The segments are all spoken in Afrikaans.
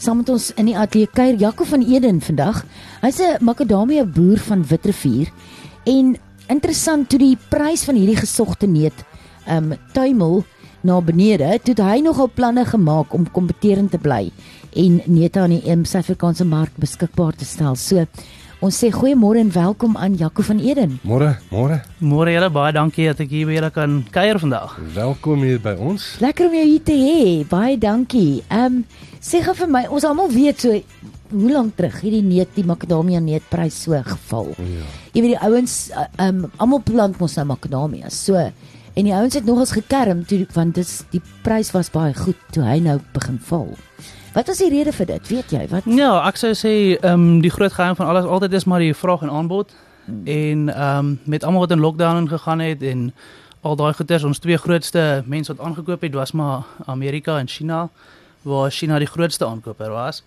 Saam met ons in die ateljee kuier Jaco van Eden vandag. Hy's 'n makadamia boer van Witrifuur en interessant toe die prys van hierdie gesogte neut um tuimel na benede, toe het hy nogal planne gemaak om kompeterend te bly en neute aan die um, Suid-Afrikaanse mark beskikbaar te stel. So Ons sê goeiemôre en welkom aan Jaco van Eden. Môre, môre. Môre julle baie dankie dat ek hier by julle kan kuier vandag. Welkom hier by ons. Lekker om jou hier te hê. Baie dankie. Ehm um, sê gou vir my, ons almal weet so hoe lank terug hierdie neut die makadamia neutprys so geval. Ja. Jy weet die ouens ehm um, almal plant mos nou makadamia. So en die ouens het nogals gekerm toe want dis die prys was baie goed toe hy nou begin val. Wat was die rede vir dit? Weet jy wat? Ja, ek sou sê ehm um, die groot geheim van alles altyd is maar die vraag en aanbod. Hmm. En ehm um, met almal wat in lockdown ingegaan het en al daai goeders ons twee grootste mense wat aangekoop het was maar Amerika en China waar China die grootste aankoper was.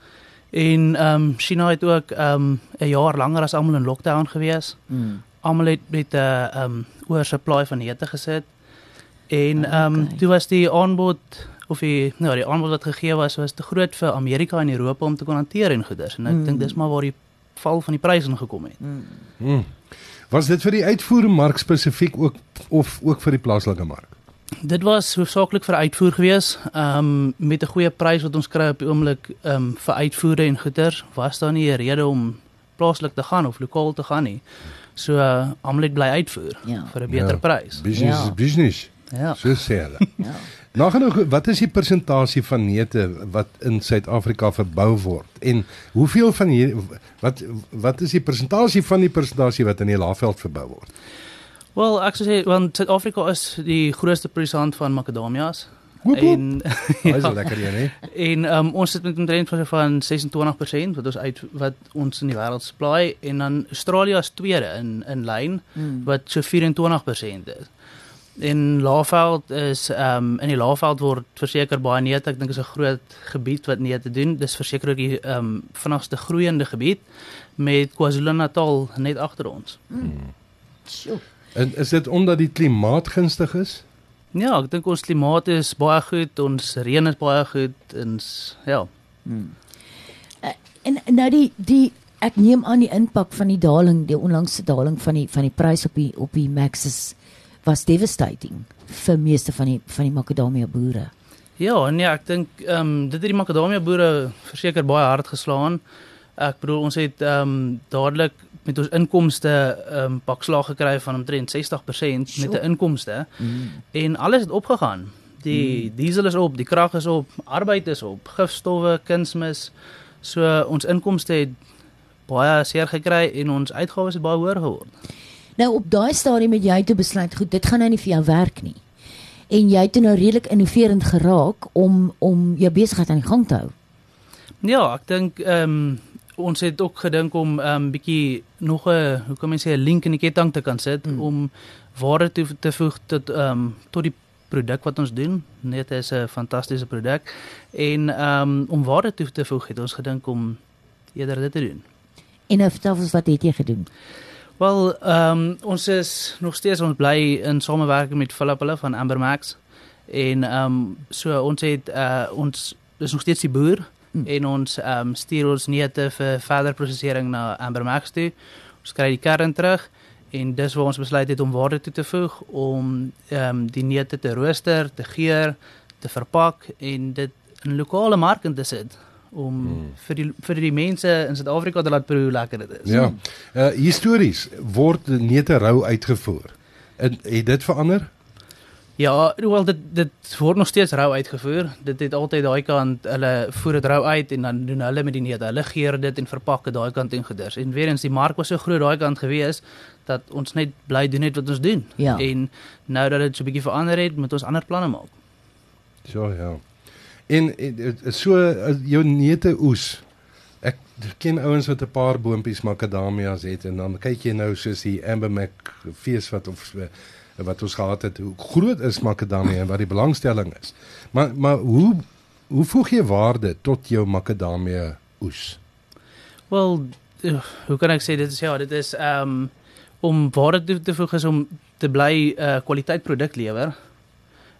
En ehm um, China het ook ehm um, 'n jaar langer as almal in lockdown gewees. Hmm. Almal het met 'n uh, ehm um, oorsupply van neute gesit. En ehm um, okay. toe was die aanbod of die nou die aanbod wat gegee was was te groot vir Amerika en Europa om te kon hanteer en goeders en ek mm. dink dis maar waar die val van die pryse ingekom het. Mm. Mm. Was dit vir die uitvoermark spesifiek ook of ook vir die plaaslike mark? Dit was hoofsaaklik vir uitvoer gewees. Ehm um, met 'n goeie prys wat ons kry op die oomblik ehm um, vir uitvoere en goeders, was daar nie 'n rede om plaaslik te gaan of lokaal te gaan nie. So uh, almal het bly uitvoer ja. vir 'n beter ja. prys. Business ja. is business. Ja. So sê hulle. ja. Nagenoeg wat is die persentasie van neute wat in Suid-Afrika verbou word en hoeveel van hier wat wat is die persentasie van die persentasie wat in die Laagveld verbou word? Wel, ek sou sê want Suid-Afrika is die grootste produsent van makadamias. En ja, is lekker hier, hè? En um, ons sit met 'n trend van 26% wat ons uit wat ons in die wêreld supply en dan Australië is tweede in in lyn hmm. wat so 24% is in Laagveld is ehm um, in die Laagveld word verseker baie neute. Ek dink is 'n groot gebied wat neute doen. Dis verseker ook die ehm um, vinnigste groeiende gebied met KwaZulu-Natal net agter ons. Hmm. En is dit omdat die klimaat gunstig is? Ja, ek dink ons klimaat is baie goed, ons reën is baie goed en ja. Hmm. Uh, en nou die die ek neem aan die impak van die daling, die onlangse daling van die van die prys op die op die Maxis was devastating vir meeste van die van die makadamia boere. Ja, nee, ek dink ehm um, dit het die makadamia boere verseker baie hard geslaan. Ek bedoel ons het ehm um, dadelik met ons inkomste ehm um, pakslag gekry van omtrent 60% met 'n inkomste mm. en alles het opgegaan. Die mm. diesel is op, die krag is op, arbeid is op, gifstowwe, kunsmis. So ons inkomste het baie seer gekry en ons uitgawes het baie hoër geword. Nou op daai stadium het jy toe besluit, goed, dit gaan nou nie vir jou werk nie. En jy het nou redelik innoverend geraak om om jou besigheid aan die gang te hou. Ja, ek dink ehm um, ons het ook gedink om ehm um, bietjie nog 'n hoe kan mens sê 'n link in die ketting te kan sit mm. om waarde toe te voeg tot ehm um, tot die produk wat ons doen. Net is 'n fantastiese produk en ehm um, om waarde toe te voeg het ons gedink om eerder dit te doen. En nou vertel ons wat het jy gedoen? Wel, ehm um, ons is nog steeds ons bly in samewerking met Philip hulle van Amber Max. En ehm um, so ons het uh ons is nog steeds die boer mm. en ons ehm um, stuur ons neute vir verder prosesering na Amber Max toe. Ons kry die kern terug en dis waar ons besluit het om waarde toe te voeg om ehm um, die neute te rooster, te geur, te verpak en dit in lokale markte te sit om hmm. vir die vir die mense in Suid-Afrika te laat proe hoe lekker dit is. Ja. Uh histories word neute rou uitgevoer. En het dit verander? Ja, wel dit dit word nog steeds rou uitgevoer. Dit het altyd daai kant hulle voer dit rou uit en dan doen hulle met die neute. Hulle geur dit en verpak dit daai kant en gedurs. En weer eens die mark was so groot daai kant gewees dat ons net bly doen net wat ons doen. Ja. En nou dat dit so 'n bietjie verander het, moet ons ander planne maak. So ja. En, en so jou neute oes. Ek ken ouens wat 'n paar boontjies makadamias het en dan kyk jy nou soos die Ambermac fees wat of wat ons gehad het. Hoe groot is makadamia en wat die belangstelling is. Maar maar hoe hoe voeg jy waarde tot jou makadamia oes? Wel, hoe kan ek sê dit is ja, dit is um om waarde toe te voeg is om te bly 'n uh, kwaliteit produk lewer.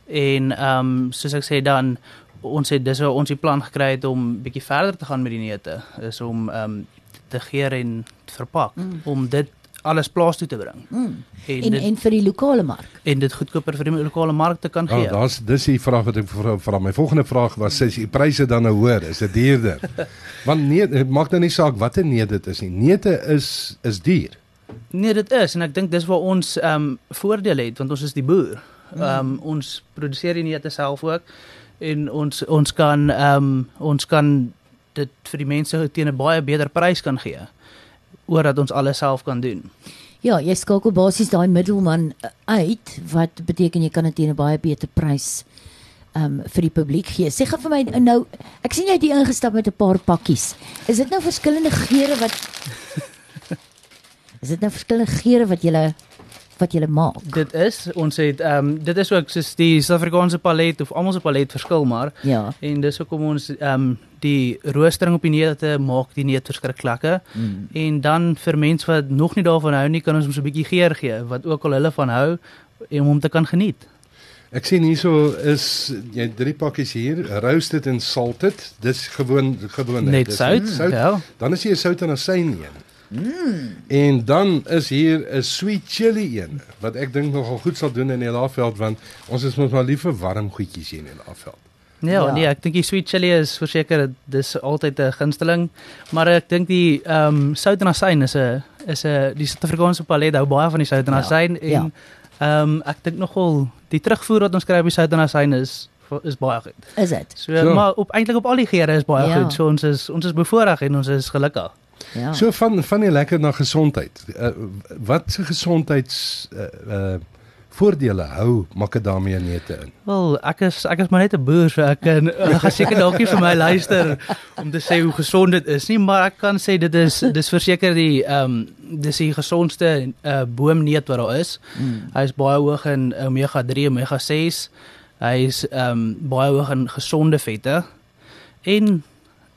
En ehm um, soos ek sê dan ons het dis hoe ons die plan gekry het om bietjie verder te gaan met die neute is om ehm um, te geer en te verpak mm. om dit alles plaas toe te bring. Mm. En, En dit, en vir die lokale mark. en dit goedkoper vir die lokale mark te kan Ja, gee. daar's dis die vraag wat ek vra. vra. My volgende vraag was is die pryse dan nou hoër? Is dit duurder? Want nee, dit maak nou nie saak watter neut dit is nie. Neute is is duur. Nee, dit is en ek dink dis waar ons ehm um, voordeel het want ons is die boer. Ehm um, ons produseer die neute self ook en ons ons kan ehm um, ons kan dit vir die mense teen 'n baie beter prys kan gee oor dat ons alles self kan doen. Ja, jy skakel basies daai middelman uh, uit wat beteken jy kan dit teen 'n baie beter prys um vir die publiek gee. Sê gou vir my nou, ek sien jy het hier ingestap met 'n paar pakkies. Is dit nou verskillende geure wat Is dit nou verskillende geure wat jy wat jy maak? Dit is ons het ehm um, dit is ook soos die Suid-Afrikaanse palet of almal se palet verskil maar Ja. en dis hoekom ons ehm um, die roostering op die neute maak die neut verskriklik lekker. Mm. En dan vir mense wat nog nie daarvan hou nie, kan ons hom so 'n bietjie geur gee wat ook al hulle van hou en om hom te kan geniet. Ek sien hierso is jy drie pakkies hier, roasted and salted. Dis gewoon gewoon Net sout. sout. Ja. Dan is hier 'n sout en asyn een. Mm. En dan is hier 'n sweet chili een wat ek dink nogal goed sal doen in die Laagveld want ons is mos maar lief vir warm goedjies hier in die Laagveld. Ja, Ja. ja. nee, ek dink die sweet chili is verseker dis altyd 'n gunsteling, maar ek dink die ehm um, sout en asyn is 'n is 'n die Suid-Afrikaanse palet hou baie van die sout en Ja, asyn ja. en ehm um, ek dink nogal die terugvoer wat ons kry op die sout en asyn is is baie goed. Is dit? So, So. maar op eintlik op al die geure is baie Ja. goed. So ons is ons is bevoordeel en ons is gelukkig. Ja. So van van die lekker na gesondheid. Uh, wat se gesondheids uh, uh voordele hou makadamia neute in? Wel, ek is ek is maar net 'n boer, so ek kan gaan seker dalk nie vir my luister om te sê hoe gesond dit is nie, maar ek kan sê dit is dis verseker die ehm um, dis die gesondste uh, boomneut wat daar is. Mm. Hy is baie hoog in omega 3, omega 6. Hy is ehm um, baie hoog in gesonde vette. En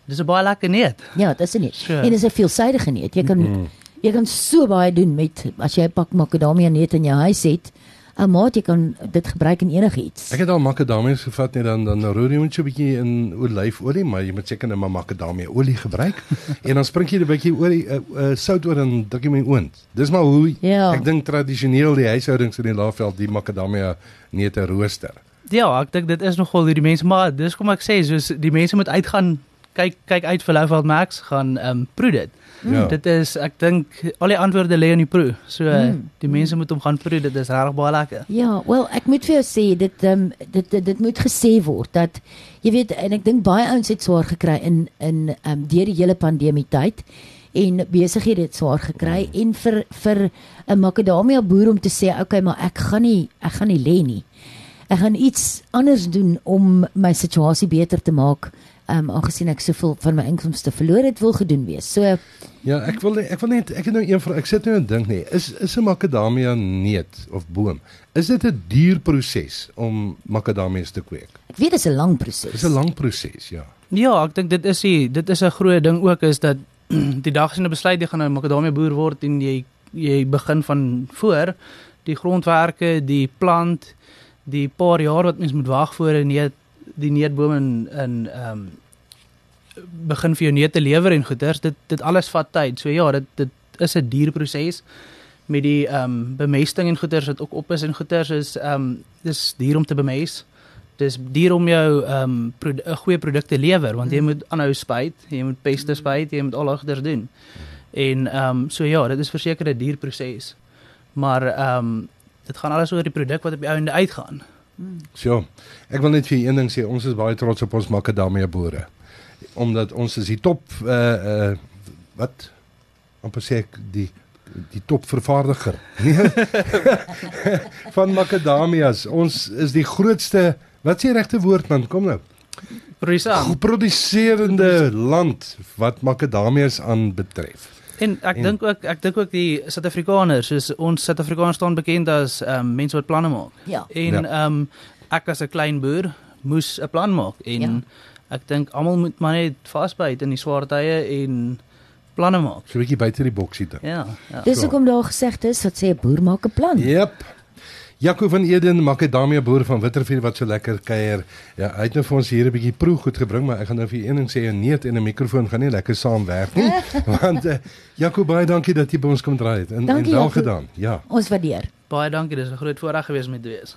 dis 'n baie lekker neut. Ja, dis nie. So. En dis 'n veelsidige neut. Jy kan Mm. jy kan so baie doen met as jy 'n pak makadamia neut in jou huis het. Ou maat, jy kan dit gebruik in enigiets. Ek het al makadamias gevat net dan dan roer jy met so 'n bietjie in olyfolie, maar jy moet seker net maar makadamia olie gebruik en dan spring jy 'n bietjie olie uh, uh, sout oor en druk jy my oond. Dis maar hoe Ja. ek dink tradisioneel die huishoudings in die Laagveld die makadamia neute rooster. Ja, ek dink dit is nogal hoe die mense maar dis kom ek sê soos die mense moet uitgaan kyk kyk uit vir Louveld Max gaan ehm um, proe dit. Ja. Dit is ek dink al die antwoorde lê in die proe. So Mm. mm. die mense moet hom gaan proe. Dit is regtig baie lekker. Ja, wel ek moet vir jou sê dit ehm um, dit, dit dit moet gesê word dat jy weet en ek dink baie ouens het swaar gekry in in ehm um, deur die hele pandemie tyd en besighede het swaar gekry en vir vir 'n makadamia boer om te sê okay maar ek gaan nie ek gaan nie lê nie. Ek gaan iets anders doen om my situasie beter te maak. Ehm um, aangesien ek soveel van my inkomste verloor het wil gedoen wees. So Ja, ek wil ek wil net ek het nou een vraag. Ek sit nou en dink nee, is is 'n makadamia neut of boom? Is dit 'n duur proses om makadamias te kweek? ek weet dit is 'n lang proses. Dis 'n lang proses, ja. Ja, ek dink dit is die dit is 'n groot ding ook is dat die dag as jy nou besluit jy gaan 'n makadamia boer word en jy jy begin van voor die grondwerke, die plant, die paar jaar wat mens moet wag voor 'n neut die neutboom in in ehm um, begin vir jou neute lewer en goeders. Dit dit alles vat tyd. So ja, dit dit is 'n duur proses met die ehm um, bemesting en goeders wat ook op is en goeders is ehm um, dis duur om te bemest. Dis duur om jou ehm um, 'n goeie produk te lewer want jy moet aanhou spuit, jy moet peste spuit, jy moet al goeders doen. En ehm um, so ja, dit is verseker 'n duur proses. Maar ehm um, dit gaan alles oor die produk wat op die einde uitgaan. So, ek wil net vir een ding sê, ons is baie trots op ons makadamia boere. Omdat ons is die top uh uh wat amper sê ek die die top vervaardiger. Van makadamias. Ons is die grootste wat sê regte woord man, kom nou. Produsent. Produserende land wat makadamias aanbetref. En ek dink ook ek dink ook die Suid-Afrikaners, soos ons Suid-Afrikaners staan bekend as um, mense wat planne maak. Ja. En Ja. ehm um, ek as 'n klein boer moes 'n plan maak en Ja. ek dink almal moet maar net vasbyt in die swaar tye en planne maak. So 'n bietjie buite die boksie ding. Ja, ja. Dis hoekom daar gesegd is wat sê 'n boer maak 'n plan. Jep. Jaco van Eden, makadamia boer van Witrifuur wat so lekker kuier. Ja, hy het nou vir ons hier 'n bietjie proe goed gebring, maar ek gaan nou vir een ding sê, 'n neut en 'n mikrofoon gaan nie lekker saamwerk nie. Want uh, Jaco, baie dankie dat jy by ons kom draai het. En, Dankie, en wel Jaco. gedaan. Ja. Ons waardeer. Baie dankie, dis 'n groot voorreg gewees om dit te wees.